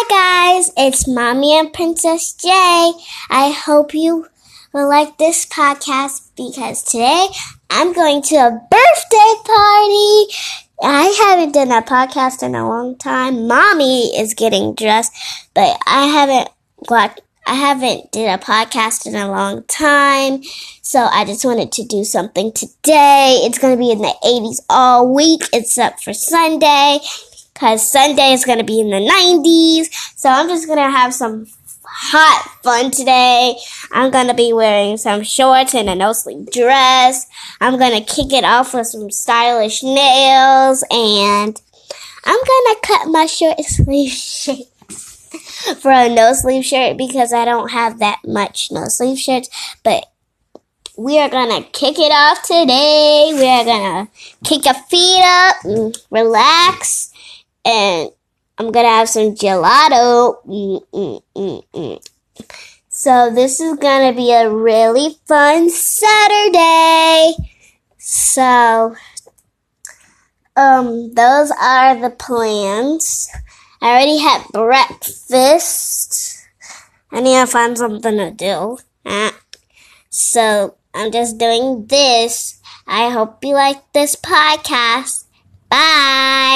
Hi guys, it's Mommy and Princess J. I hope you will like this podcast because today I'm going to a birthday party. I haven't done a podcast in a long time. Mommy is getting dressed, but I haven't got I haven't did a podcast in a long time. So I just wanted to do something today. It's going to be in the 80s all week except for Sunday because Sunday is going to be in the 90s. So I'm just going to have some hot fun today. I'm going to be wearing some shorts and a no sleeve dress. I'm going to kick it off with some stylish nails and I'm going to cut my short sleeve shirts for a no sleeve shirt because I don't have that much no sleeve shirts, but we are gonna kick it off today. We are gonna kick our feet up, and relax, and I'm gonna have some gelato. Mm, mm, mm, so this is gonna be a really fun Saturday. So, um, those are the plans. I already had breakfast. I need to find something to do. So I'm just doing this. I hope you like this podcast. Bye.